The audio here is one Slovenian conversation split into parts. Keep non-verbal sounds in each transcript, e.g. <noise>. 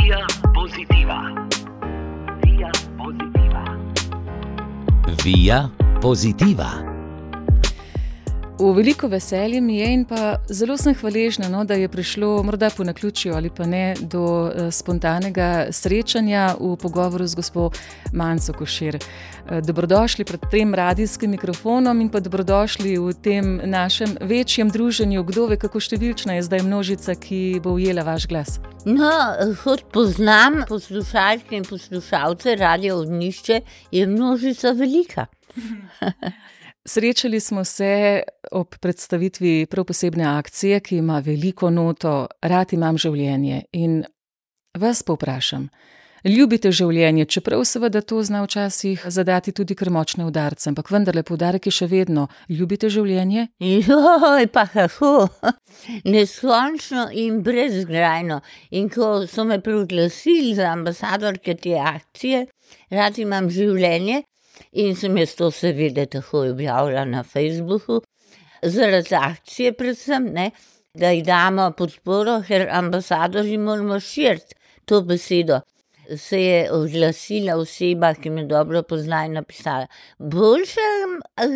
Via pozitiva. Via pozitiva. Via pozitiva. V veliko veselje mi je in pa zelo sem hvaležna, no, da je prišlo, morda po naključju ali pa ne, do uh, spontanega srečanja v pogovoru z gospod Manco Košir. Uh, dobrodošli pred tem radijskim mikrofonom in pa dobrodošli v tem našem večjem druženju. Kdo ve, kako številčna je zdaj množica, ki bo ujela vaš glas? No, kot poznam poslušalke in poslušalce, radio odnišče, je množica velika. <laughs> Srečali smo se ob predstavitvi prav posebne akcije, ki ima veliko noto, rad imam življenje. In vas povprašam, ljubite življenje, čeprav seveda to zna včasih zadati tudi kar močne udarce, ampak vendarle poudarek je še vedno, ljubite življenje? Joj, pa kako, neskončno in brezgrajno. In ko so me proglasili za ambasadorke te akcije, rad imam življenje. In sem jaz to seveda tako objavila na Facebooku, zaradi akcije, predvsem, ne, da jih damo podporo, ker ambasadori moramo širiti to besedo. Se je oglasila oseba, ki me dobro pozna in napisala: Boljše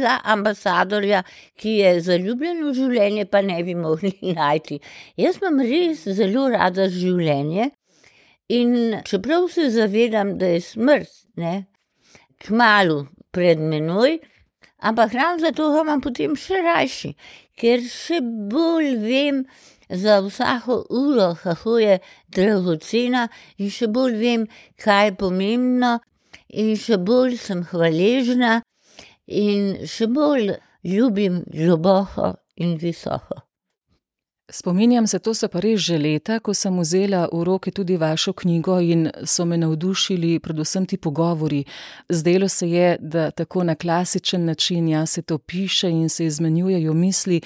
za ambasadorja, ki je zaljubljen v življenje, pa ne bi mogli <laughs> najti. Jaz imam res zelo rada življenje in čeprav se zavedam, da je smrt, ne, kmalu pred menoj, ampak ravno zato ga imam potem še rajši, ker še bolj vem za vsako uro, kako je dragocena, in še bolj vem, kaj je pomembno, in še bolj sem hvaležna, in še bolj ljubim globoko in visoko. Spominjam se, to so pa res že leta, ko sem vzela v roke tudi vašo knjigo in so me navdušili predvsem ti pogovori. Zdelo se je, da tako na klasičen način ja se to piše in se izmenjujejo misli.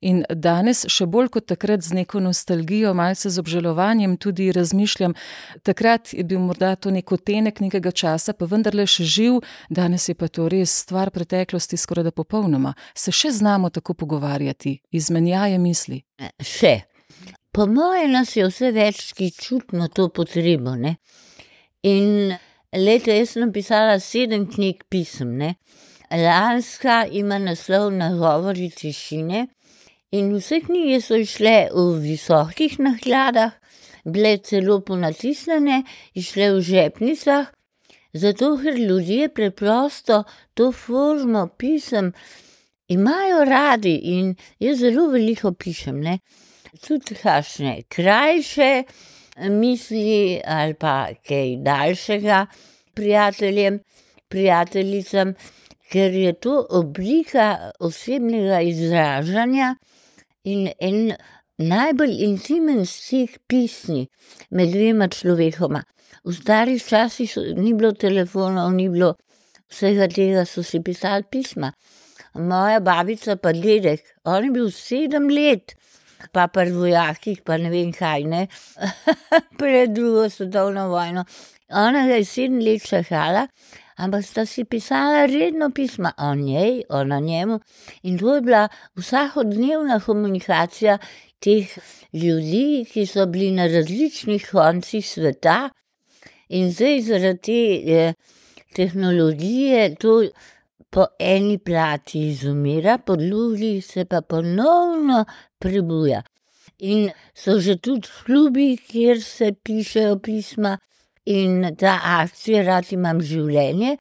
In danes, še bolj kot takrat, z neko nostalgijo, malce z obžalovanjem, tudi razmišljam, takrat je bil morda to neko tenek nekega časa, pa vendarle še živ, danes je pa to res stvar preteklosti, skoraj da popolnoma. Se še znamo tako pogovarjati, izmenjaje misli. Še. Po mojem, nas je vse več, ki čutimo to potrebo. Ne? In leto jaz sem napisala sedem knjig pisem. Ne? Lanska ima naslov Nagovori tišine. In vse knjige so šle v visokih nakladah, bile celo ponatisnjene, išle v žepnicah, zato ker ljudje preprosto to formo pisem imajo radi in jaz zelo veliko pišem. Ne? Tudi kakšne krajše misli ali pa kaj daljšega prijateljem, prijateljicam, ker je to oblika osebnega izražanja. In en najbolj intimen stik pisni med dvema človekoma. V starih časih ni bilo telefonov, ni bilo vsega tega, so si pisali pisma. Moja babica, pa dedek, on je bil sedem let, pa pri vojakih, pa ne vem kaj, ne, <laughs> pred drugo svetovno vojno. Ona je sedem let čakala, ampak sta si pisala redno pisma o njej, o njemu, in to je bila vsakodnevna komunikacija teh ljudi, ki so bili na različnih koncih sveta, in zdaj zaradi te eh, tehnologije to po eni plati izumira, po drugi se pa ponovno prebuja. In so že tudi klubi, kjer se pišejo pisma. In ta akcija, rad imam življenje,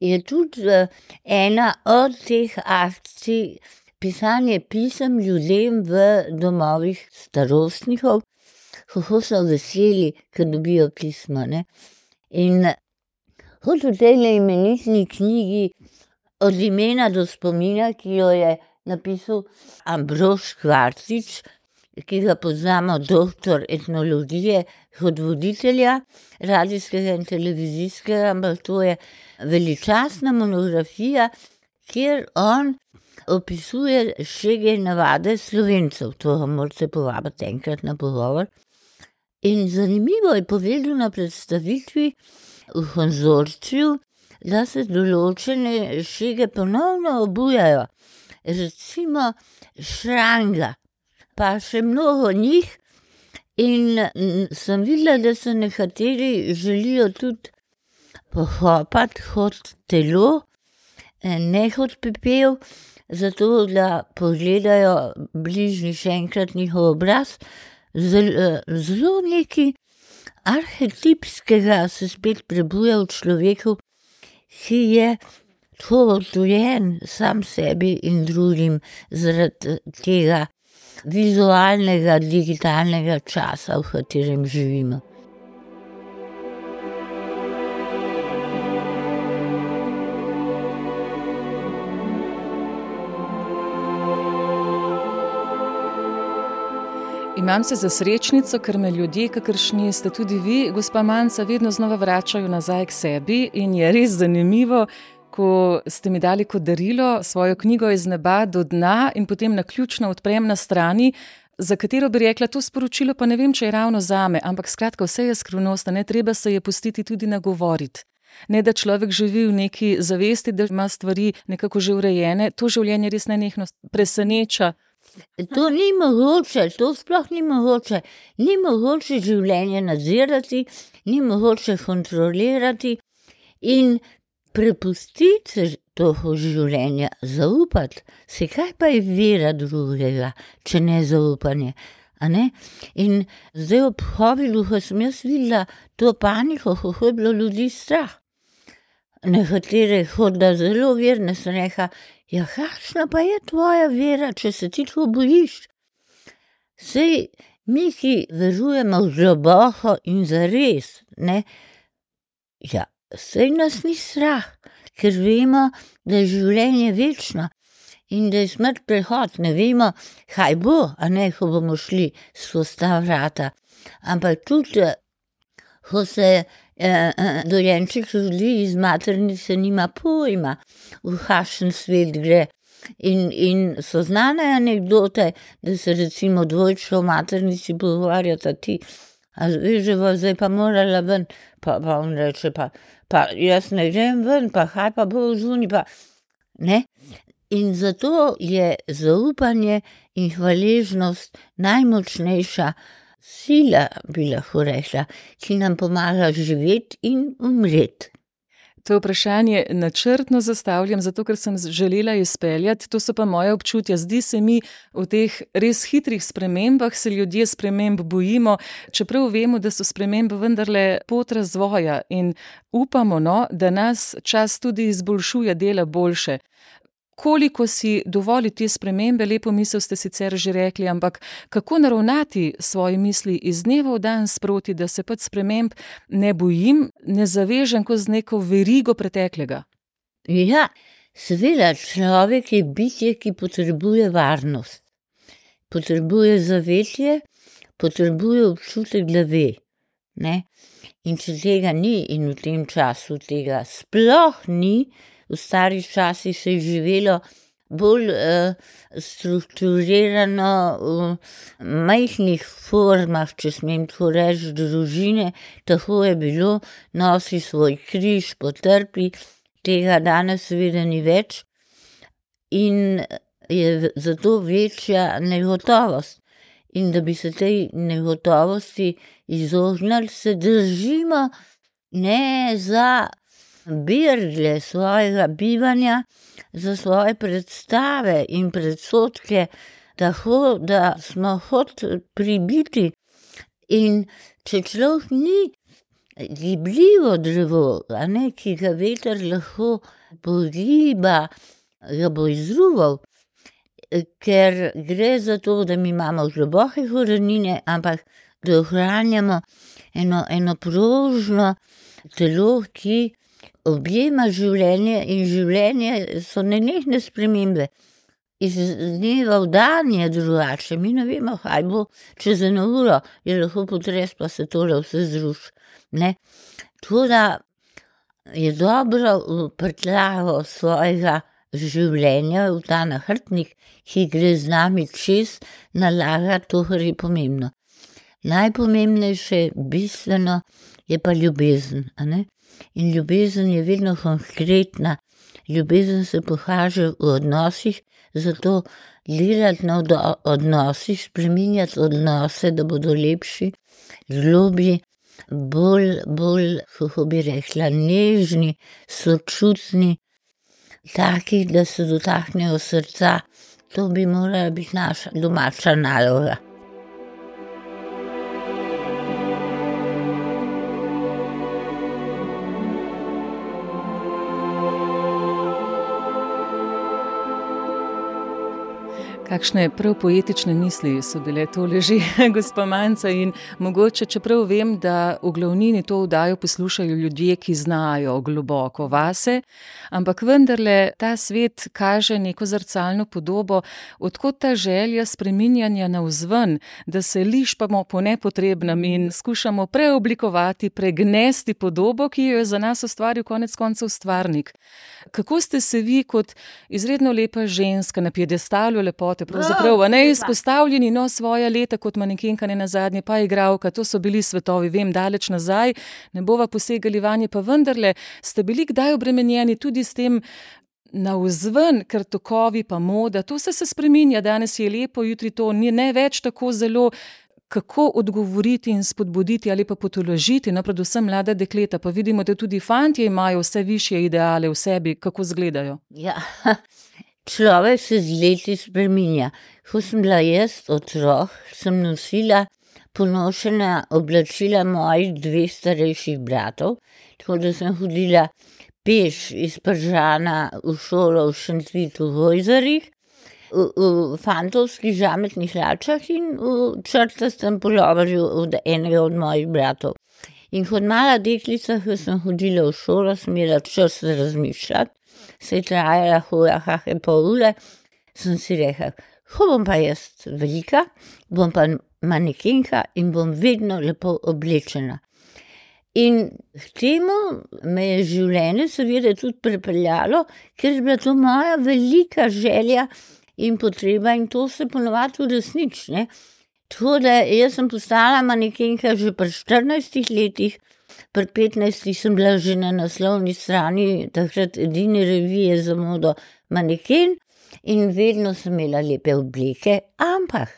je tudi eh, ena od teh akcij, pisanje pisem ljudem v domovih starostnikov, kako so veseli, ker dobijo pismo. Ne? In kot v tej imenitni knjigi, od imena do spomina, ki jo je napisal Ambrož Kvarcič, ki ga poznamo, doktor etnologije, kot voditelja radijskega in televizijskega, ampak to je veličastna monografija, kjer on opisuje šege navade slovencev. To ga morate povabiti enkrat na pogovor. In zanimivo je povedal na predstavitvi v konzorciju, da se določene šege ponovno obujajo. Recimo šranga, pa še mnogo njih. In sem videla, da se nekateri želijo tudi pohopati hod telo, ne hod pepel, zato da pogledajo bližnji še enkrat njihov obraz. Zel- Zelo neki arhetipskega se spet prebuja v človeku, ki je tako odtujen sam sebi in drugim zaradi tega vizualnega, digitalnega časa, v katerem živimo. Imam se za srečnico, ker me ljudje, kakršni ste tudi vi, gospa Manca, vedno znova vračajo nazaj k sebi in je res zanimivo. Ko ste mi dali kot darilo svojo knjigo iz neba do dna, in potem na ključno odprem na strani, za katero bi rekla, to sporočilo pa ne vem, če je ravno za me, ampak skratka, vse je skrivnost, ne treba se je pustiti tudi nagovoriti. Ne da človek živi v neki zavesti, da ima stvari nekako že urejene, to življenje res nenehno preseneča. To ni mogoče, to sploh ni mogoče. Ni mogoče življenje nadzirati, ni mogoče kontrolirati in prepustiti se toho življenja, zaupati. Se kaj pa je vera drugega, če ne zaupanje? Ne? In zdaj ob Hovilu, ko sem jaz videla to paniko, kako je bilo ljudi strah. Nekatere hodijo zelo verne, so rekla, ja, kakšna pa je tvoja vera, če se ti tako bojiš? Sej mi, ki verujemo globoko in zares, ne, ja, sej nas ni strah, ker vemo, da je življenje večno in da je smrt prehod, ne vemo, kaj bo, a ne, ko bomo šli skozi ta vrata. Ampak tudi, ko se eh, eh, dojenček rodi iz maternice, nima pojma, v kakšen svet gre. In, in so znane anekdote, da se recimo dvojčka v maternici pogovarjata ti. A bo zdaj pa morala ven, pa, pa on reče, pa, pa jaz ne grem ven, pa kaj pa bo zunaj, pa ne. In zato je zaupanje in hvaležnost najmočnejša sila, bi lahko rekla, ki nam pomaga živeti in umreti. To vprašanje načrtno zastavljam, zato ker sem želela izpeljati, to so pa moje občutja. Zdi se mi, v teh res hitrih spremembah se ljudje sprememb bojimo, čeprav vemo, da so spremembe vendarle pot razvoja in upamo, no, da nas čas tudi izboljšuje, dela boljše. Koliko si dovoli te spremembe, lepo misel ste sicer že rekli, ampak kako naravnati svoje misli iz dneva v dan sproti, da se pač sprememb ne bojim, ne zavežem kot z neko verigo preteklega. Ja, seveda, človek je bitje, ki potrebuje varnost. Potrebuje zavetje, potrebuje občutek, da ve. Ne? In če tega ni, in v tem času tega sploh ni, v starih časih se je živelo bolj uh, strukturirano, v majhnih formah, če smem tako reči, družine, tako je bilo, nosi svoj križ, potrpi, tega danes seveda ni več. In je zato večja negotovost. In da bi se tej negotovosti izognili, se držimo ne za birle svojega bivanja, za svoje predstave in predsodke, tako da smo hot pribiti. In če človek ni gibljivo drevo, ne, ki ga veter lahko pogiba, ga bo izruval. Ker gre za to, da mi imamo globoke korenine, ampak da ohranjamo eno, eno prožno telo, ki objema življenje in življenje so nenehne spremembe. Iz dneva v dan je drugače, mi ne vemo, kaj bo čez eno uro, je lahko potres, pa se tole vse zruši. Ne? Tako da je dobro v prtljago svojega življenja, v ta nahrbtnik, ki gre z nami čez, nalagati to, kar je pomembno. Najpomembnejše, bistveno je pa ljubezen. In ljubezen je vedno konkretna, ljubezen se pokaže v odnosih, zato delati na odno- odnosih, spreminjati odnose, da bodo lepši, globlji, bolj, bolj, kako bi rekla, nežni, sočutni, taki, da se dotaknejo srca. To bi morala biti naša domača naloga. Kakšne prav poetične misli so bile to leži, <laughs> gospa Manca. In mogoče, čeprav vem, da v glavnini to vdajo poslušajo ljudje, ki znajo globoko vase, ampak vendarle ta svet kaže neko zrcalno podobo, odkot ta želja spreminjanja navzven, da se lišpamo po nepotrebnem in skušamo preoblikovati, pregnesti podobo, ki jo je za nas ustvaril konec koncev stvarnik. Kako ste se vi kot izredno lepa ženska na piedestalu lepote, pravzaprav a ne izpostavljeni, no svoja leta kot manekenka, ne nazadnje pa igralka, to so bili svetovi, vem, daleč nazaj, ne bova posegali vanje, pa vendarle ste bili kdaj obremenjeni tudi s tem navzven, ker tokovi pa moda, to se se spreminja, danes je lepo, jutri to ni ne več tako zelo. Kako odgovoriti in spodbuditi ali pa potolažiti, no, predvsem mlada dekleta, pa vidimo, da tudi fantje imajo vse višje ideale v sebi, kako izgledajo. Ja, človek se z leti spreminja. Ko sem bila jaz otrok, sem nosila ponošena oblačila mojih dveh starejših bratov, tako da sem hodila peš iz Pržana v šolo v Šentvitu v Hojzarih, v, v fantovskih žametnih hlačah in v črtastem puloverju od enega od mojih bratov. In kot mala deklica, ko sem hodila v šolo, sem imela čas razmišljati, je trajala hoja, hahe pol ure, sem si rekla, ko bom pa jaz velika, bom pa manekenka in bom vedno lepo oblečena. In k temu me je življenje seveda tudi pripeljalo, ker je bila to moja velika želja in potreba, in to se ponovadi uresniči. ne. Tako da jaz sem postala manekenka že pri 14 letih, pri 15 sem bila že na naslovni strani takrat edine revije za modo Maneken in vedno sem imela lepe obleke, ampak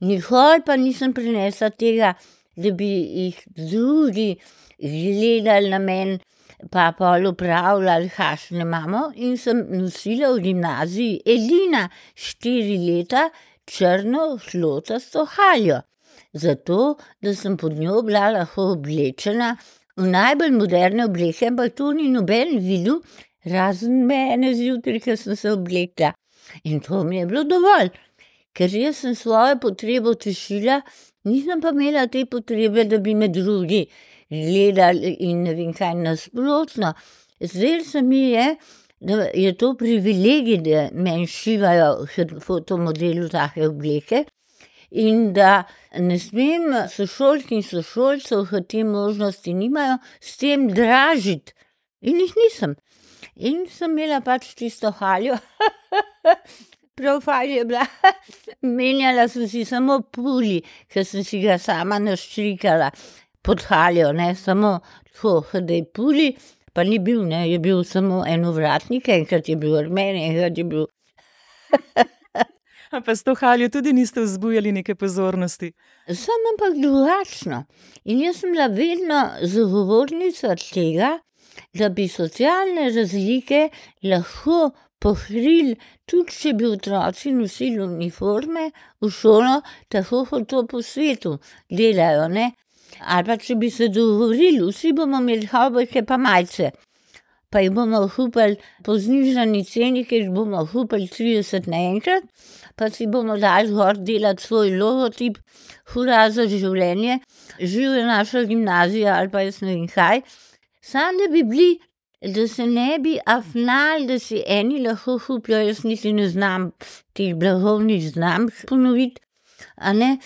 nikoli pa nisem prinesla tega, da bi jih drugi gledali na meni, pa pol upravljali, kakšne imamo, in sem nosila v gimnaziji edina štiri leta črno šlotasto haljo. Zato, da sem pod njo bila lahko oblečena v najbolj moderne obleke, ampak to ni noben videl, razen mene zjutraj, ko sem se oblekla. In to mi je bilo dovolj, ker jaz sem svojo potrebo tešila, nisem pa imela te potrebe, da bi me drugi gledali in ne vem kaj nasprotno. Zdelo se mi je, da je to privilegij, da meni šivajo fotomodelu take obleke. In da ne smem sošolk in sošolcev, ki te možnosti nimajo, s tem dražiti. In jih nisem. In sem imela pač tisto haljo, <laughs> prav fajn je bila, menjala sem si samo puli, ki sem si ga sama naštrikala pod haljo, ne samo tako, da je puli, pa ni bil, ne, je bil samo enovratnik, enkrat je bil armen, enkrat je bil. <laughs> <laughs> Pa s to haljo tudi niste vzbujali neke pozornosti. Sem ampak drugačno. In jaz sem bila vedno zagovornica tega, da bi socialne razlike lahko pokrili, tudi če bi otroci nosili uniforme v šolo, tako kot to po svetu delajo, ne. Ali pa če bi se dogovorili, vsi bomo imeli havbojke pa majice. Pa jih bomo kupili po znižani ceni, ker jih bomo kupili trideset naenkrat, pa si bomo dali gor delati svoj logotip, hura za življenje, živjo naša gimnazija ali pa jaz ne vem kaj. Samo da bi bili, da se ne bi afnali, da si eni lahko kupijo, jaz niti ne znam teh blagovnih znamk ponoviti, a ne,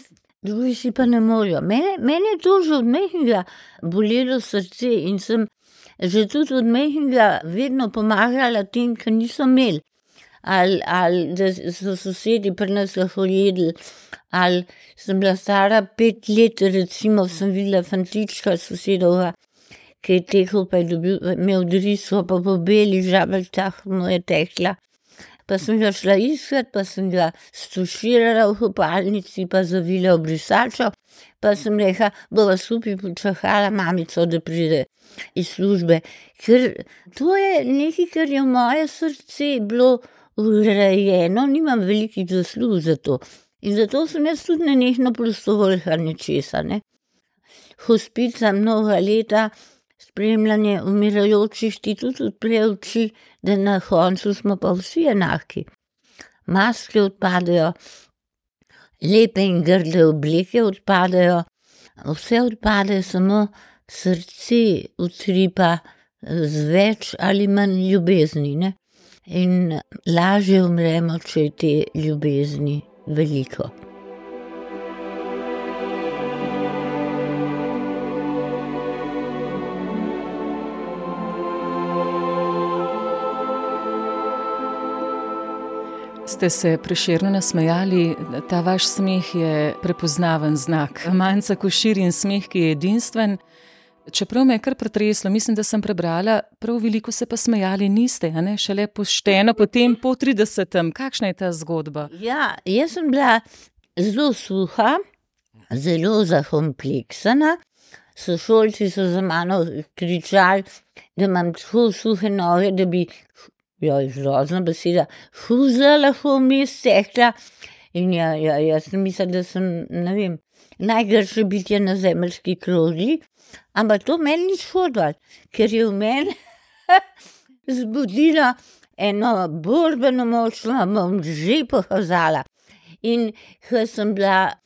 drugi si pa ne morejo. Mene, mene je to že od majhnega bolelo srce in sem že tudi od majhnega vedno pomagala tem, ki niso imeli. Ali, ali da so sosedi pri nas lahko jedli, ali sem bila stara pet let, recimo, sem videla fantička sosedovga, ki je tekel, pa je dobil, imel drisko, pa po beli žabljicah mu je tekla pa sem ga šla iskat, pa sem ga stuširala v kopalnici, pa zavila v brisačo, pa sem rekla, bova skupaj počakala mamico, da pride iz službe. Ker to je nekaj, kar je v moje srce bilo urejeno, nimam velikih zaslug za to. In zato sem jaz tudi nenehno prostovoljka nečesa. Ne? Hospica mnoga leta, spremljanje umirajočih ti tudi odpre oči, da na koncu smo pa vsi enaki. Maske odpadejo, lepe in grde oblike odpadejo, vse odpade, samo srce utripa z več ali manj ljubezni. Ne? In lažje umremo, če je te ljubezni veliko. Ste se preširno nasmejali, ta vaš smeh je prepoznaven znak. Manjca košir in smeh, ki je edinstven. Čeprav me je kar pretreslo, mislim, da sem prebrala, prav veliko se pa smejali niste, ne šele pošteno, potem po 30. Kakšna je ta zgodba? Ja, jaz sem bila zelo suha, zelo zakompleksana. Sošolci so za mano kričali, da imam tako suhe noge, da bi Ja, grozna beseda, huza lahko mi stekla. In ja, ja, jaz sem mislila, da sem, ne vem, najgrše bitje na zemeljski krogli, ampak to meni ni škodilo, ker je v meni <laughs> zbudila eno borbeno moč, da bom že pokazala. In ko sem bila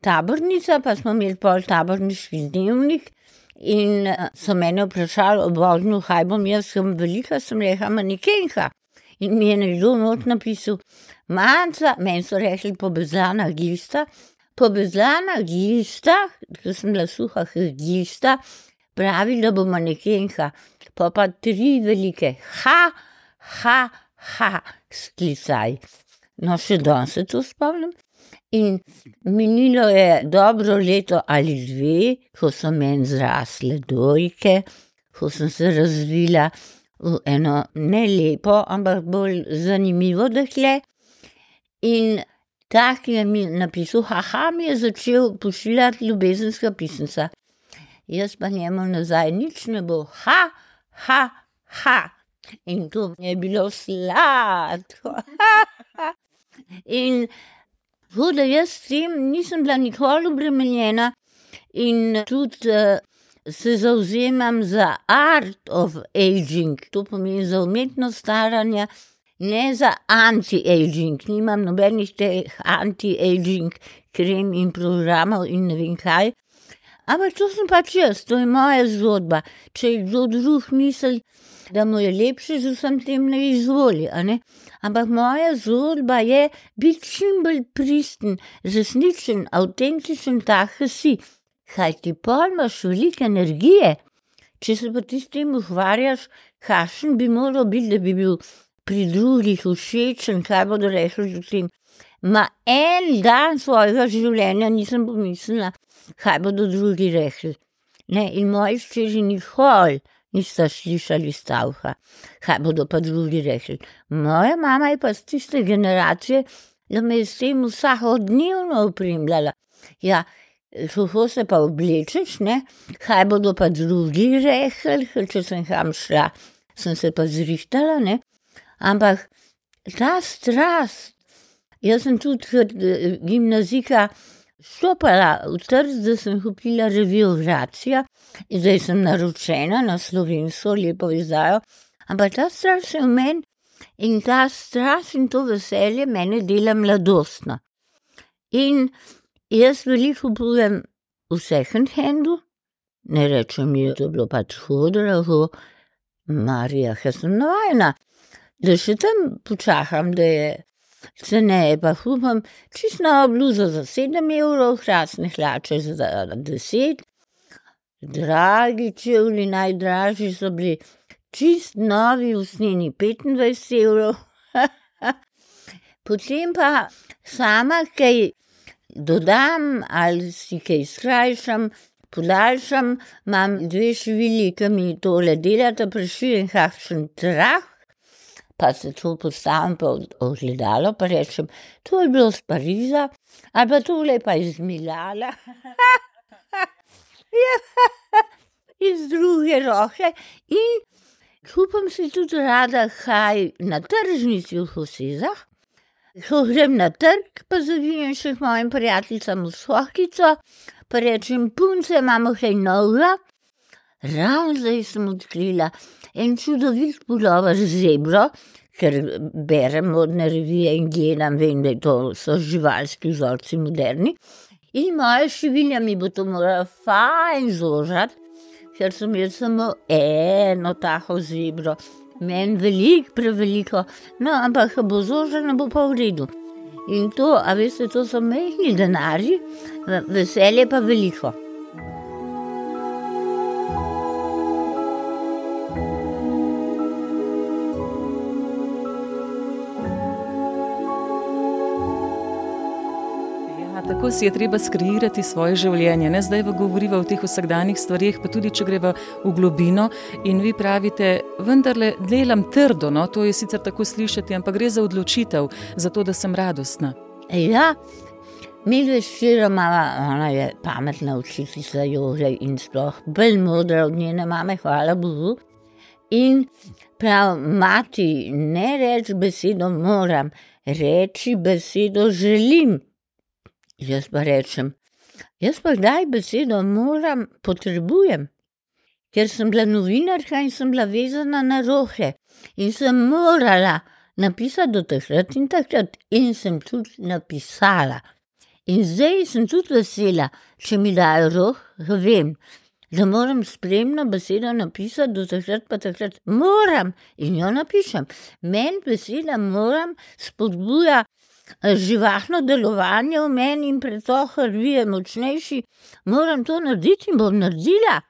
tabornica, pa smo imeli pol taborniški dnevnik, In so mene vprašali, obvožno, kaj bom jaz, sem velika, sem rekla, manekenka. In mi je nekdo not napisal, manjca, meni so rekli pobezana gista, pobezana gista, ker sem bila suha gista, pravi, da bo manekenka. Pa pa tri velike, ha, ha, ha, sklicaj. No, še danes se to spomnim. In minilo je dobro leto ali dve, ko so meni zrasle dojke, ko sem se razvila v eno ne lepo, ampak bolj zanimivo dekle. In tak je mi napisal, haha, mi je začel pošiljati ljubezenska pisnica. Jaz pa njemu nazaj nič ne bo, ha, ha, ha. In to je bilo sladko. <laughs> In Tako da jaz s tem nisem bila nikoli obremenjena in tudi uh, se zauzemam za art of aging, to pomeni za umetnost staranja, ne za anti-aging. Nimam nobenih teh anti-aging krem in programov in ne vem kaj. Ampak to sem pač jaz, to je moja zgodba. Če je kdo drug misli, da mu je lepše z vsem tem, ne izvoli. Ne? Ampak moja zgodba je biti čim bolj pristen, resničen, avtentičen, tak si. Kaj ti pa imaš veliko energije, če se pa ti s tem ukvarjaš, kakšen bi moral biti, da bi bil pri drugih všečen, kaj bodo rekli o tem. Ma en dan svojega življenja nisem pomislila, kaj bodo drugi rekli. Ne, in moji ščeži nikoli nista slišali stavka, kaj bodo pa drugi rekli. Moja mama je pa z tiste generacije, da me je s tem vsakodnevno upremljala. Ja, kako se pa oblečeš, ne? kaj bodo pa drugi rekli, če sem kam šla, sem se pa zrihtala, ne? Ampak ta strast, jaz sem tudi kot gimnazika stopala v trg, da sem kupila revijo Gracija, zdaj sem naročena na slovensko lepo izdajo, ampak ta strast je v meni in ta strast in to veselje mene dela mladostna. In jaz veliko kupujem v second handu, ne rečem, da je bilo pač hudo, Marija, ker sem navajena, da še tam počakam, da je ceneje pa kupam čisto bluzo za 7 evrov, krasne hlače za 10, dragi čevlji, najdražji so bili čist novi, usnjeni 25 evrov. Potem pa sama kaj dodam ali si kaj skrajšam. Podaljšam, imam dve šivili, ki mi tole delata, preširim kakšen trah, pa se to postavim pa ogledalo, pa rečem, to je bilo iz Pariza, ali pa tole je pa iz Milana. <laughs> Ja, <laughs> iz druge roke. In kupim si tudi rada kaj na tržnici v Hosezah. Ko grem na trg, pa zavijem še k mojim prijateljicam v Sohico, pa rečem, punce, imamo kaj novega. Ravno zdaj sem odkrila en čudovit pulover z zebro, ker berem modne revije in gledam, vem, da to so živalski vzorci moderni. In moja šivilja mi bo to morala fajn zožati, ker sem jaz samo eno tako zebro, meni veliko, preveliko, no, ampak bo zožena, bo pa v redu. In to, a veste, to so mehki denarji, veselje pa veliko. Tako si je treba skreirati svoje življenje. Ne zdaj govoriva o teh vsakdanjih stvarih, pa tudi če greva v globino. In vi pravite, vendarle delam trdo, no? to je sicer tako slišati, ampak gre za odločitev, za to, da sem radostna. Ja, mi dve široma, ona je pametna učiteljica jože in sploh bolj modra od njene mame, hvala Bogu. In prav, mati, ne reči besedo moram, reči besedo želim. Jaz pa rečem, jaz pa kdaj besedo moram, potrebujem. Ker sem bila novinarka in sem bila vezana na roke in sem morala napisati do takrat in takrat, in sem tudi napisala. In zdaj sem tudi vesela, če mi dajo rok, vem, da moram spremno besedo napisati do takrat, pa takrat moram in jo napišem. Meni beseda moram spodbuja živahno delovanje v meni in pretok krvi je močnejši, moram to narediti in bom naredila.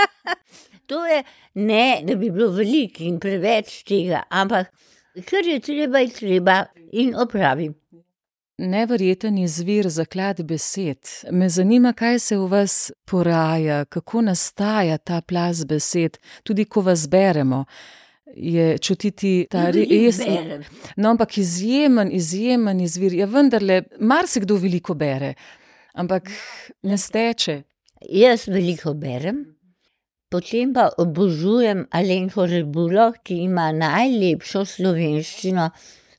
<laughs> to je ne, da bi bilo veliko in preveč tega, ampak kar je treba, je treba in opravim. Neverjeten izvir zaklad besed. Me zanima, kaj se v vas poraja, kako nastaja ta plas besed, tudi ko vas beremo. Je čutiti ta res. No, ampak izjemen, izjemen izvir. Ja, vendarle, marsikdo veliko bere, ampak ne steče. Jaz veliko berem, potem pa obožujem Alenko Rebulo, ki ima najlepšo slovenščino,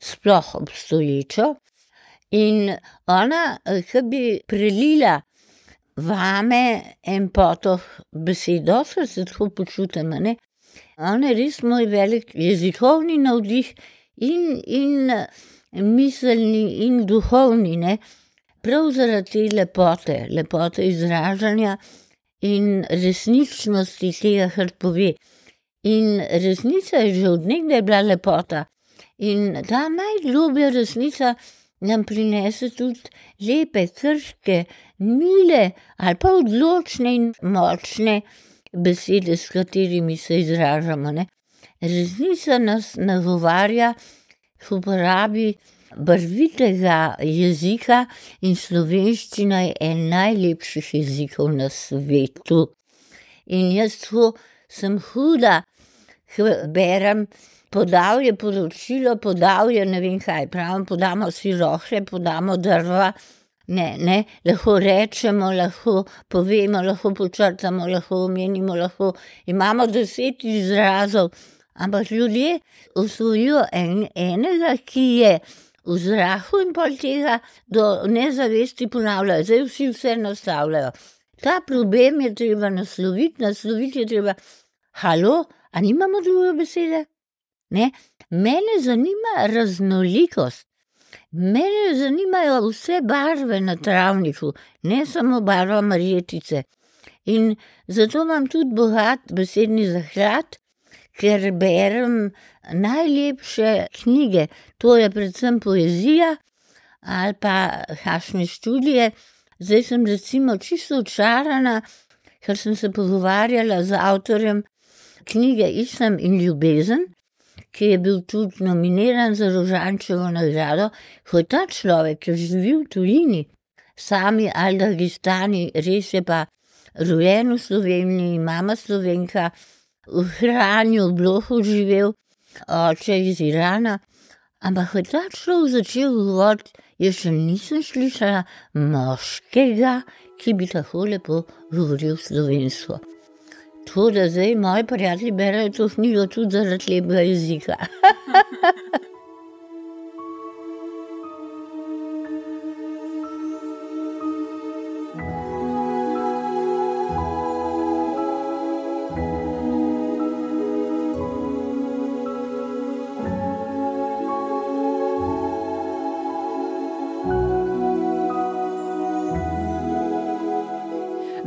sploh obstoječo. In ona, ki bi prelila vame en potoh besedo, se tako počutim, ne? On je res moj velik jezikovni navdih in, in miselni in duhovni, ne? prav zaradi te lepote, lepote izražanja in resničnosti tega, kar pove. In resnica je že od nekdaj bila lepota. In ta najglobja resnica nam prinese tudi lepe, krške, mile ali pa odločne in močne besede, s katerimi se izražamo. Ne? Resnica nas nagovarja k uporabi barvitega jezika in slovenščina je en najlepših jezikov na svetu. In jaz to sem huda, ko berem. Podal je poročilo, podal je ne vem kaj, pravim, podamo si rohe, podamo drva, Ne, ne, lahko rečemo, lahko povemo, lahko počrtamo, lahko omenimo, lahko imamo deset izrazov, ampak ljudje usvojijo en, enega, ki je v zraku in pol tega do nezavesti ponavljajo, zdaj vsi vse nastavljajo. Ta problem je treba nasloviti, nasloviti je treba, halo, a nimamo druge besede? Ne? Mene zanima raznolikost. Mene zanimajo vse barve na travniku, ne samo barva marjetice. In zato imam tudi bogat besedni zahlad, ker berem najlepše knjige, to je predvsem poezija ali pa hašne študije. Zdaj sem recimo čisto očarana, ker sem se pogovarjala z avtorjem knjige Islam in ljubezen, ki je bil tudi nominiran za Rožančevo nagrado, ko je ta človek, ki živi v tujini, sami Al-Dagistani, res je pa rojen v Sloveniji, mama Slovenka, v hranju, v blohu živel oče iz Irana. Ampak ko je ta človek začel govoriti, jaz še nisem slišala moškega, ki bi tako lepo govoril slovensko. Tako da zdaj moji prijatelji berajo to knjigo tudi zaradi lepega jezika. <laughs>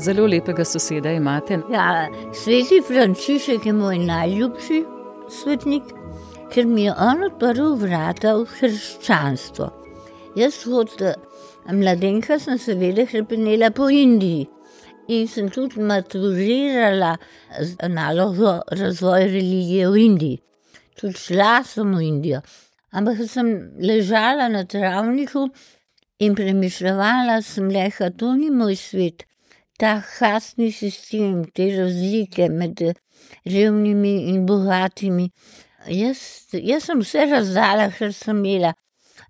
Zelo lepega soseda imate. Ja, sveti Frančišek je moj najljubši svetnik, ker mi je on odprl vrata v hrščanstvo. Jaz kot mladenka sem seveda hrepenela po Indiji in sem tudi maturirala z nalogo razvoj religije v Indiji. Tudi šla sem v Indijo, ampak sem ležala na travniku in premišljala sem leha, to ni moj svet ta hasni sistem, te razlike med revnimi in bogatimi. Jaz, jaz sem vse razdala, kar sem imela.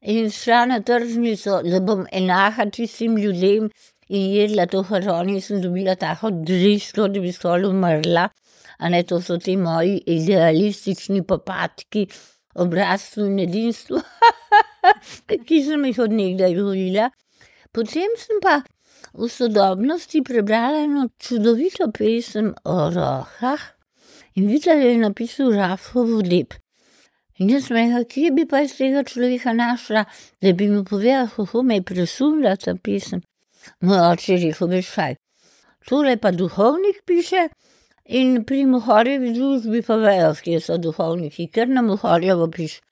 In šla na tržnico, da bom enaka tistim ljudem in jedla to hrano, in sem dobila tako drisko, da bi skoraj umrla. A ne to so ti moji idealistični popatki, obrazcu in edinstvu, <laughs> ki sem jih od nekdaj govorila. Potem sem pa v sodobnosti prebrala eno čudovito pesem o rohah in videla, da je napisal Rafov lep. In jaz sem rekla, kje bi pa iz tega človeka našla, da bi mi povedala, kako me je presunila ta pesem. Moj oče je rekel, veš kaj. Tole pa duhovnik piše in pri mohorjevi družbi pa vejo, kje so duhovniki, ker na mohorjevo piše.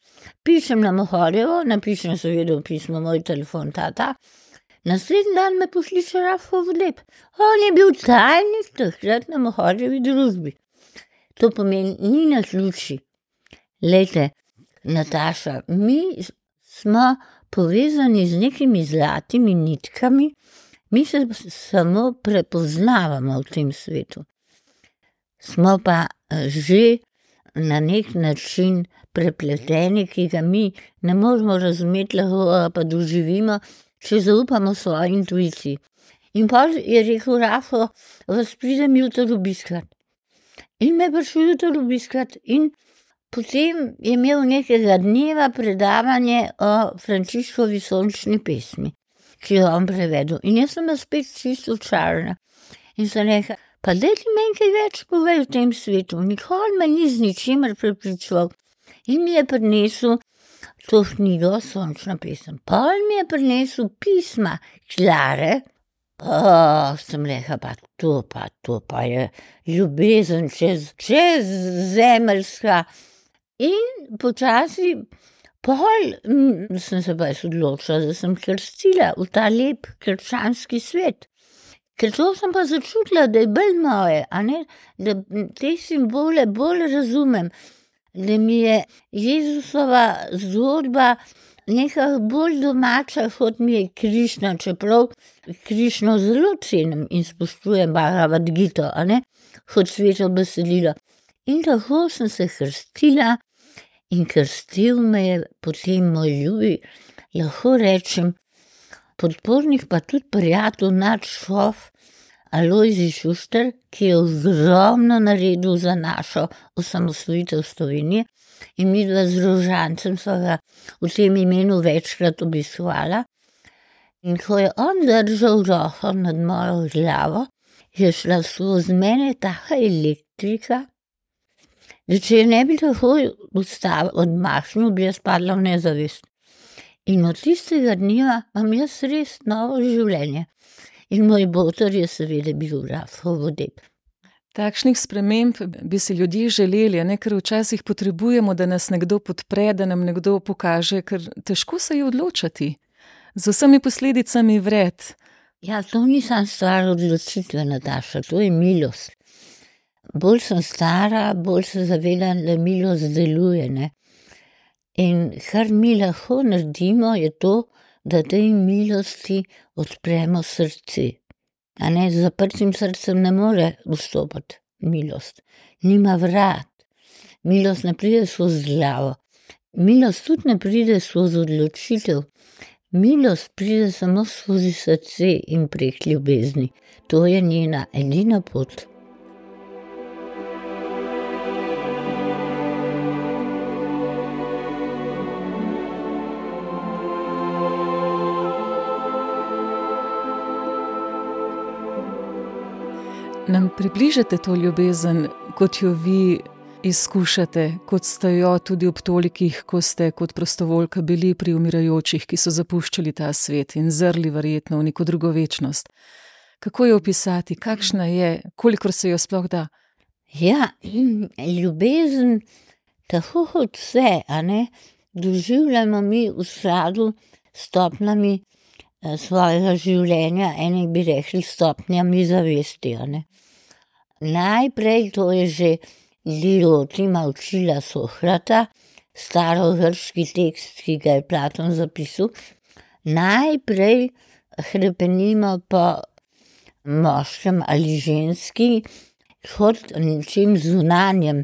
Pišem na mohorjevo, napišem seveda v pismo moj telefon tata. Naslednji dan me posliša Rafov lep. On je bil tajnik takrat na Mohorjevi družbi. To pomeni, ni na ključi. Lejte, Nataša, mi smo povezani z nekimi zlatimi nitkami, mi se samo prepoznavamo v tem svetu. Smo pa že na nek način prepleteni, ki ga mi ne moremo razumeti, lahko pa doživimo če zaupamo svoji intuiciji. In pa je rekel, Rafo, vas pridem jutro obiskat. In me je prišel jutro obiskat, in potem je imel nekega dneva predavanje o Frančiškovi sončni pesmi, ki jo on prevedel. In jaz sem spet čisto čarna. In sem rekel, pa da ti meni kaj več povej v tem svetu, nikoli me ni z ničimer prepričoval. In mi je prinesel to knjigo, sončna pesem. Pol mi je prinesel pisma, klare. Oh, sem rekel, pa to, pa to, pa je ljubezen čez, čez zemeljska. In počasi, pol sem se pa odločila, da sem krstila v ta lep krščanski svet. Ker to sem pa začutila, da je bolj moje, da te simbole bolj razumem da mi je Jezusova zgodba nekaj bolj domača, kot mi je Krišna, čeprav Krišno zelo cenim in spoštujem Bhagavad Gita, kot sveto besedilo. In tako sem se krstila in krstil me je potem moj ljubi, lahko rečem, podpornik pa tudi prijatelj nadšov, Alojzi Šuster, ki je ogromno naredil za našo osamosvojitev Slovenije, in mi dva z Rožancem sva ga v tem imenu večkrat obiskovala. In ko je on držal roko nad mojo glavo, je šla skozi mene taka elektrika, da če je ne bi tako odmahnil, bi jaz padla v nezavest. In od tistega dneva imam jaz res novo življenje. In moj botor je seveda bil Rafo Vodeb. Takšnih sprememb bi si ljudje želeli, ne? ker včasih potrebujemo, da nas nekdo podpre, da nam nekdo pokaže, ker težko se je odločiti z vsemi posledicami vred. Ja, to ni samo stvar odločitve, Nataša, to je milost. Bolj sem stara, bolj se zavedam, da milost deluje. Ne? In kar mi lahko naredimo, je to, da tej milosti odpremo srce. A ne z zaprtim srcem ne more vstopiti milost, nima vrat. Milost ne pride skozi glavo. Milost tudi ne pride skozi odločitev. Milost pride samo skozi srce in prek ljubezni. To je njena edina pot. Nam približate to ljubezen, kot jo vi izkušate, kot ste jo tudi ob tolikih, ko ste kot prostovoljka bili pri umirajočih, ki so zapuščali ta svet in zrli verjetno v neko drugo večnost. Kako jo opisati, kakšna je, kolikor se jo sploh da? Ja, ljubezen, tako kot vse, doživljamo mi v skladu s stopnjami eh, svojega življenja, eni bi rekli stopnjami zavesti, a ne. Najprej to je že Lirotima učila Sokrata, starogrški tekst, ki ga je Platon zapisal. Najprej hrepenimo po moškem ali ženski, kot nečem zunanjem,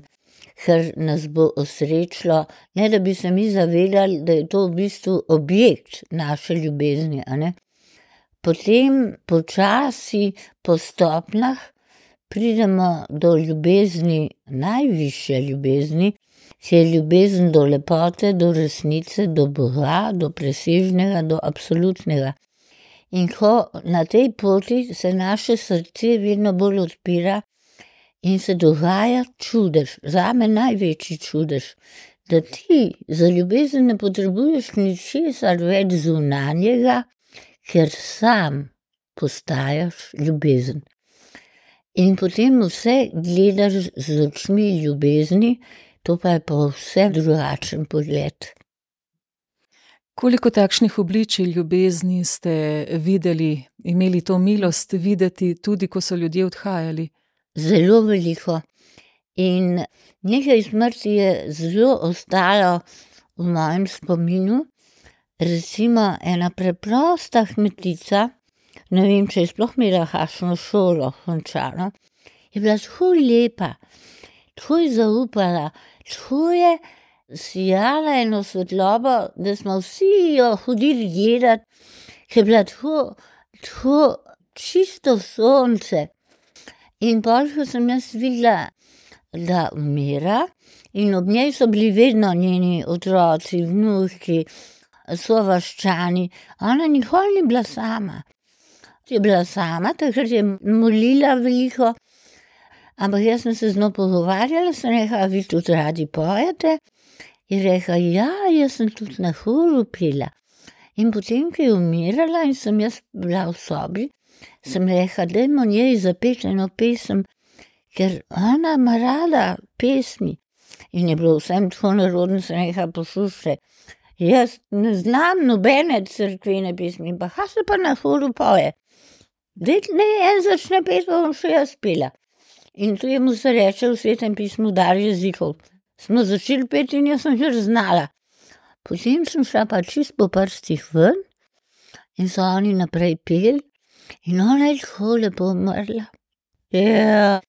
ker nas bo osrečilo, ne da bi se mi zavedali, da je to v bistvu objekt naše ljubezni, a ne. Potem počasi, po stopnjah pridemo do ljubezni, najvišje ljubezni, ki je ljubezen do lepote, do resnice, do Boga, do presežnega, do absolutnega. In ko na tej poti se naše srce vedno bolj odpira in se dogaja čudež, zame največji čudež, da ti za ljubezen ne potrebuješ ničesar več zunanjega, ker sam postajaš ljubezen. In potem vse gledaš z očmi ljubezni, to pa je povsem drugačen pogled. Koliko takšnih obličij ljubezni ste videli, imeli to milost videti, tudi ko so ljudje odhajali? Zelo veliko. In nekaj smrti je zelo ostalo v mojem spominu. Recimo ena preprosta kmetica, ne vem, če je sploh imela kakšno šolo končano, je bila tako lepa, tako je zaupala, tako je sijala eno svetlobo, da smo vsi jo hodili gledati, ker je bila tako, tako čisto sonce. In pol, ko sem jaz videla, da umira, in ob njej so bili vedno njeni otroci, vnuki, sovaščani, ona nikoli ni bila sama. Je bila sama, takrat je molila veliko, ampak jaz sem se z njo pogovarjala, sem rekla: "Vi tudi radi pojete?" Je rekla: "Ja, jaz sem tudi na horu pela." In potem, ko je umirala in sem jaz bila v sobi, sem rekla: "Dajmo njej zapeti eno pesem, ker ona ima rada pesmi." In je bilo vsem tako nerodno, sem rekla: "Poslušaj, jaz ne znam nobene cerkvene pesmi, pa kaj se pa na horu poje? Naj en začne peti, pa bom še jaz pela." In temu se reče v Svetem pismu dar jezikov. Smo začeli peti in jaz sem že znala. Potem sem šla pa čisto po prstih ven in so oni naprej peli in ona je tako lepo umrla. Ja,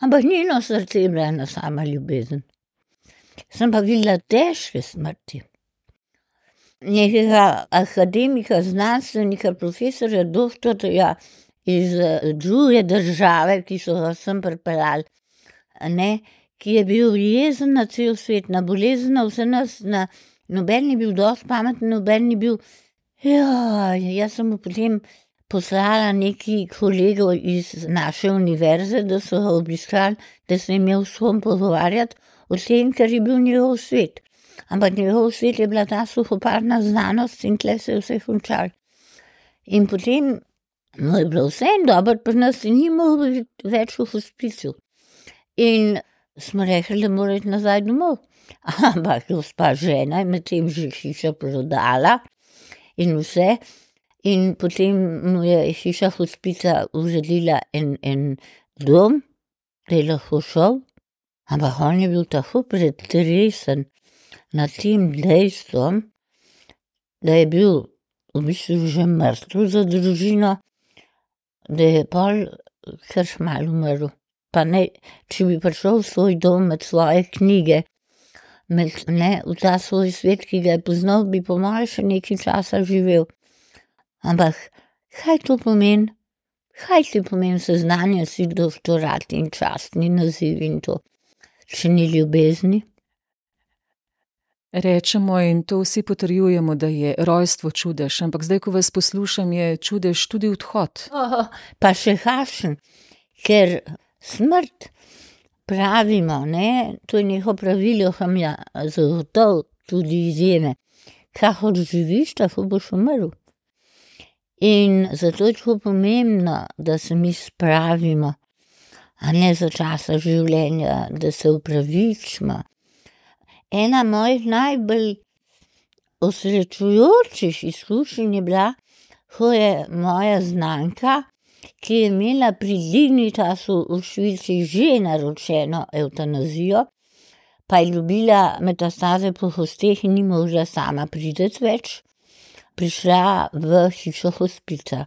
ampak njeno srce je bila ena sama ljubezen. Sem pa videla težke smrti. Nekega akademika, znanstvenika, profesorja, doktorja iz, druge države, ki so ga sem pripeljali, ne, ki je bil jezen na cel svet, na bolezen, na vse nas, na noben ni bil dosti pameten, noben ni bil, jaz sem mu potem poslala nekaj kolegov iz naše univerze, da so ga obiskali, da se je imel s kom pogovarjati o tem, ker je bil njegov svet. Ampak njegov svet je bila ta suhoparna znanost in tule se je vse končalo. In potem mu je bilo vseeno dobro pri nas in ni mogel iti več v hospiciju. In smo rekli, da mora iti nazaj domov. <laughs> Ampak gospa žena je medtem že hišo prodala in vse. In potem mu je hiša hospica uredila en, en dom, da je lahko šel, ampak on je bil tako pretresen nad tem dejstvom, da je bil v bistvu že mrtev za družino, da je pol kar kmalu umrl. pa ne, če bi prišel v svoj dom med svoje knjige, med, ne, v ta svoj svet, ki ga je poznal, bi po mojem še nekaj časa živel. Ampak kaj to pomeni? Kaj ti pomeni seznanje si doktorat in častni naziv in to, če ni ljubezni? Rečemo in to vsi potrjujemo, da je rojstvo čudež, ampak zdaj, ko vas poslušam, je čudež tudi odhod. Oh, pa še hašen, ker smrt, pravimo, ne, to je neko pravilo, kam ja, zagotovo tudi izjeme. Kako živiš, tako boš umrl. In zato je tako pomembno, da se mi spravimo, a ne za časa življenja, da se upravičimo. Ena mojih najbolj osrečujočih izkušenj je bila, ko je moja znanka, ki je imela pri Dignitasu v Švici že naročeno evtanazijo, pa je ljubila metastaze po hosteh in ni mogla sama priti več, prišla v hišo hospica.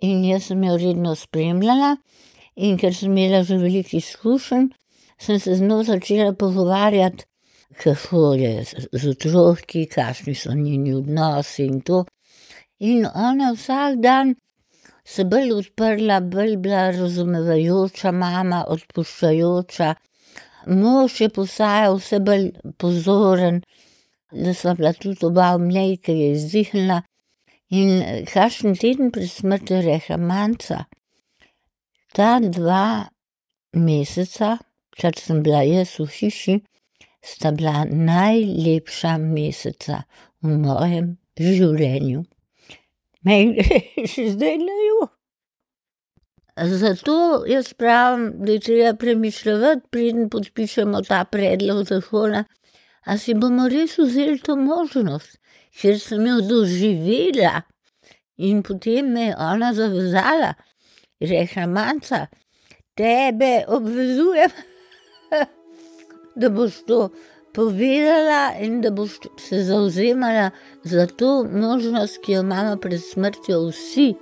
In jaz sem jo redno spremljala, in ker sem imela že veliko izkušenj, sem se z njo začela pogovarjati, kako je z otroki, kakšni so njeni odnosi in to. In ona vsak dan se bolj odprla, bolj bila razumevajoča mama, odpuščajoča. Mož je postajal vse bolj pozoren, da sva bila tudi oba njej, ker je izdihnila. In kakšen teden pred smrtjo je rekla: Manca, ta dva meseca, kar sem bila jaz v hiši, sta bila najlepša meseca v mojem življenju. Meni gre <laughs> še zdaj na jug. Zato jaz pravim, da je treba premišljati, preden podpišemo ta predlog zakona, a si bomo res vzeli to možnost, ker sem jo doživela. In potem me je ona zavezala, rekla: Manca, tebe obvezujem, <laughs> da boš to povedala in da boš se zauzemala za to možnost, ki jo imamo pred smrtjo vsi.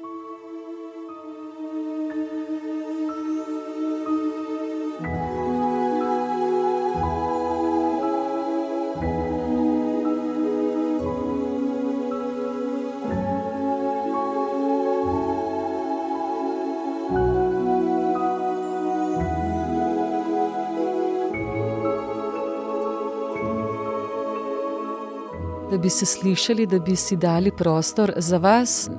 Da bi se slišali, da bi si dali prostor za vas,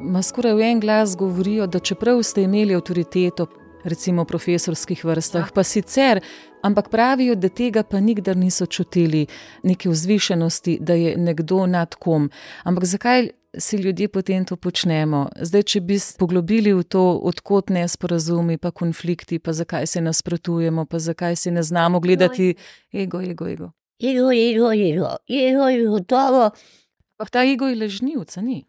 ma skoraj v en glas govorijo, da čeprav ste imeli avtoriteto, recimo v profesorskih vrstah, pa sicer, ampak pravijo, da tega pa nikdar niso čutili, neke vzvišenosti, da je nekdo nad kom. Ampak zakaj si ljudje potem to počnemo? Zdaj, če bi poglobili v to, odkot nesporazumi, pa konflikti, pa zakaj se nasprotujemo, pa zakaj se ne znamo gledati, ego, ego, ego. Ego, ego, ego, ego je gotovo. Pa ta ego je lažnivca, ni.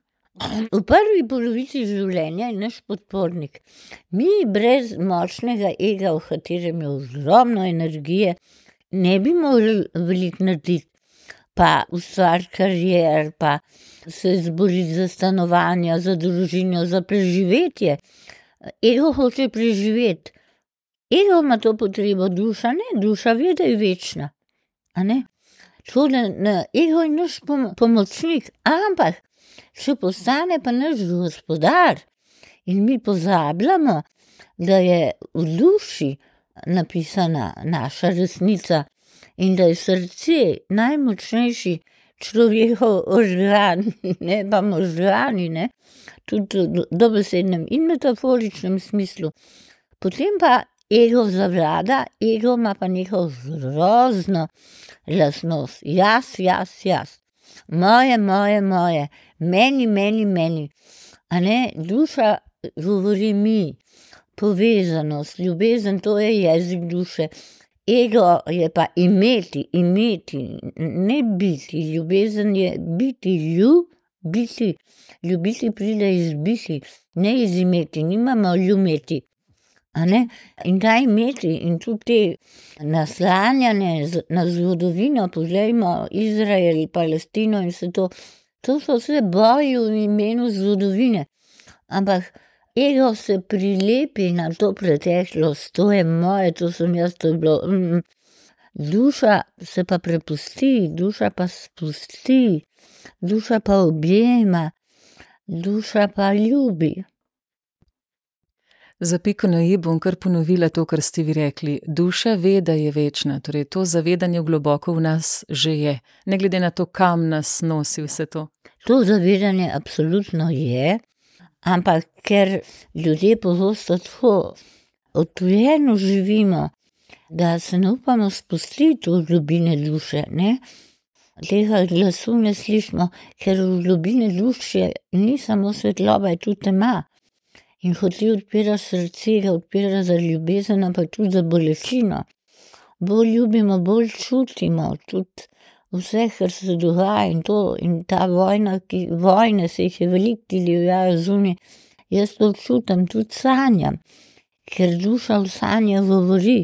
V prvi polovici življenja je naš podpornik. Mi brez močnega ega, v katerem je ogromno energije, ne bi mogli veliko narediti. Pa ustvariti karier, pa se izboriti za stanovanja, za družino, za preživetje. Ego hoče preživeti. Ego ima to potrebo, duša ne, duša ve, da je večna. Tako da ne, ego je naš pom pomočnik, ampak če postane pa naš gospodar. In mi pozabljamo, da je v duši napisana naša resnica in da je srce najmočnejši človekov organ, <laughs> ne pa možgani, ne, tudi v dobesednem in metaforičnem smislu, potem pa ego zavlada, ego ima pa neko grozno lastnost. Jaz, jaz, jaz. Moje, moje, moje, meni, meni, meni. A ne, duša govori mi, povezanost, ljubezen, to je jezik duše. Ego je pa imeti, imeti, ne biti, ljubezen je biti, ljubiti. Ljubiti pride iz biti, ne iz imeti, nimamo ljubiti. In kaj imeti, in tudi te naslanjanje na zgodovino, poglejmo Izrael, Palestino in vse to, to so vse boji v imenu zgodovine. Ampak ego se prilepi na to preteklost, to je moje, to sem jaz, to je bilo. Mm. Duša se pa prepusti, duša pa spusti, duša pa objema, duša pa ljubi. Za piko na i bom kar ponovila to, kar ste vi rekli. Duša ve, da je večna, torej to zavedanje globoko v nas že je, ne glede na to, kam nas nosi vse to. To zavedanje absolutno je, ampak ker ljudje pogosto tako odtujeno živimo, da se ne upamo spustiti v globine duše. Ne? Tega glasu ne slišimo, ker v globine duše ni samo svetloba, je tudi tema. In ko ti odpiraš srce, ga odpiraš za ljubezen, ampak tudi za bolečino. Bolj ljubimo, bolj čutimo tudi vse, kar se dogaja in to. In ta vojna, ki vojne se jih je veliko, ti divjajo zunaj. Jaz to čutim, tudi sanjam ker duša v sanjah govori.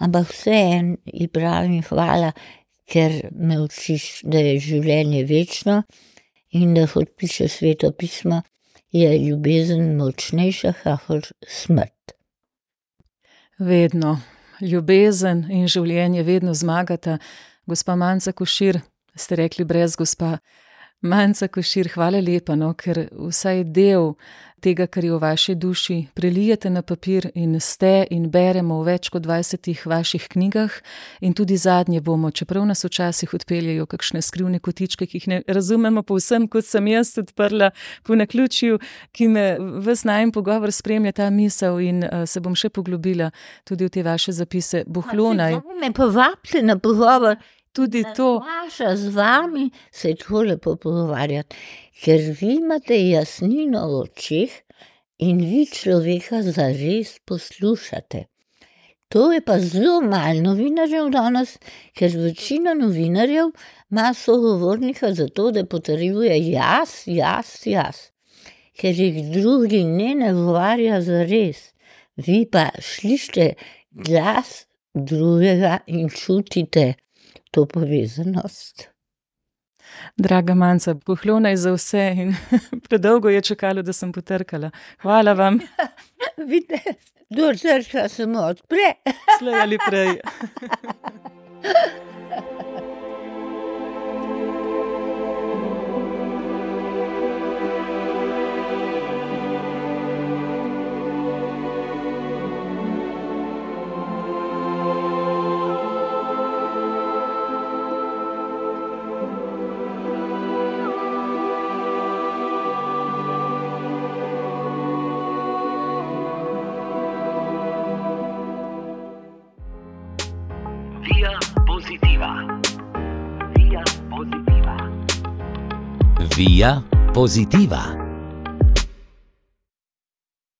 Ampak vseeno ji pravim hvala, ker me učiš, da je življenje večno in da kot piše sveto pismo, je ljubezen močnejša, kot smrt. Vedno. Ljubezen in življenje vedno zmagata. Gospa Manca Košir, ste rekli brez gospa. Manca Košir, hvala lepa, no, ker vsaj del tega, kar je v vaši duši, prelijete na papir in ste in beremo v več kot dvajsetih vaših knjigah, in tudi zadnje bomo, čeprav nas včasih odpeljajo kakšne skrivne kotičke, ki jih ne razumemo povsem, kot sem jaz odprla po naključju, ki me ves najem pogovor spremlja ta misel in uh, se bom še poglobila tudi v te vaše zapise. Buhlonaj. Me povabite na pogovor tudi to. Vaša z vami se je tako lepo pogovarjati, ker vi imate jasnino v očeh in vi človeka zares poslušate. To je pa zelo malo novinarjev danes, ker večina novinarjev ima sogovornika zato, da potrjuje jaz, jaz, jaz. Ker jih drugi ne nagovarja za res. Vi pa slišite glas drugega in čutite, to povezanost. Draga manjca, pohlona je za vse in <laughs> predolgo je čakalo, da sem potrkala. Hvala vam. <laughs> Vidite, kdo črka samo odpre. Slej ali prej. <laughs> positiva.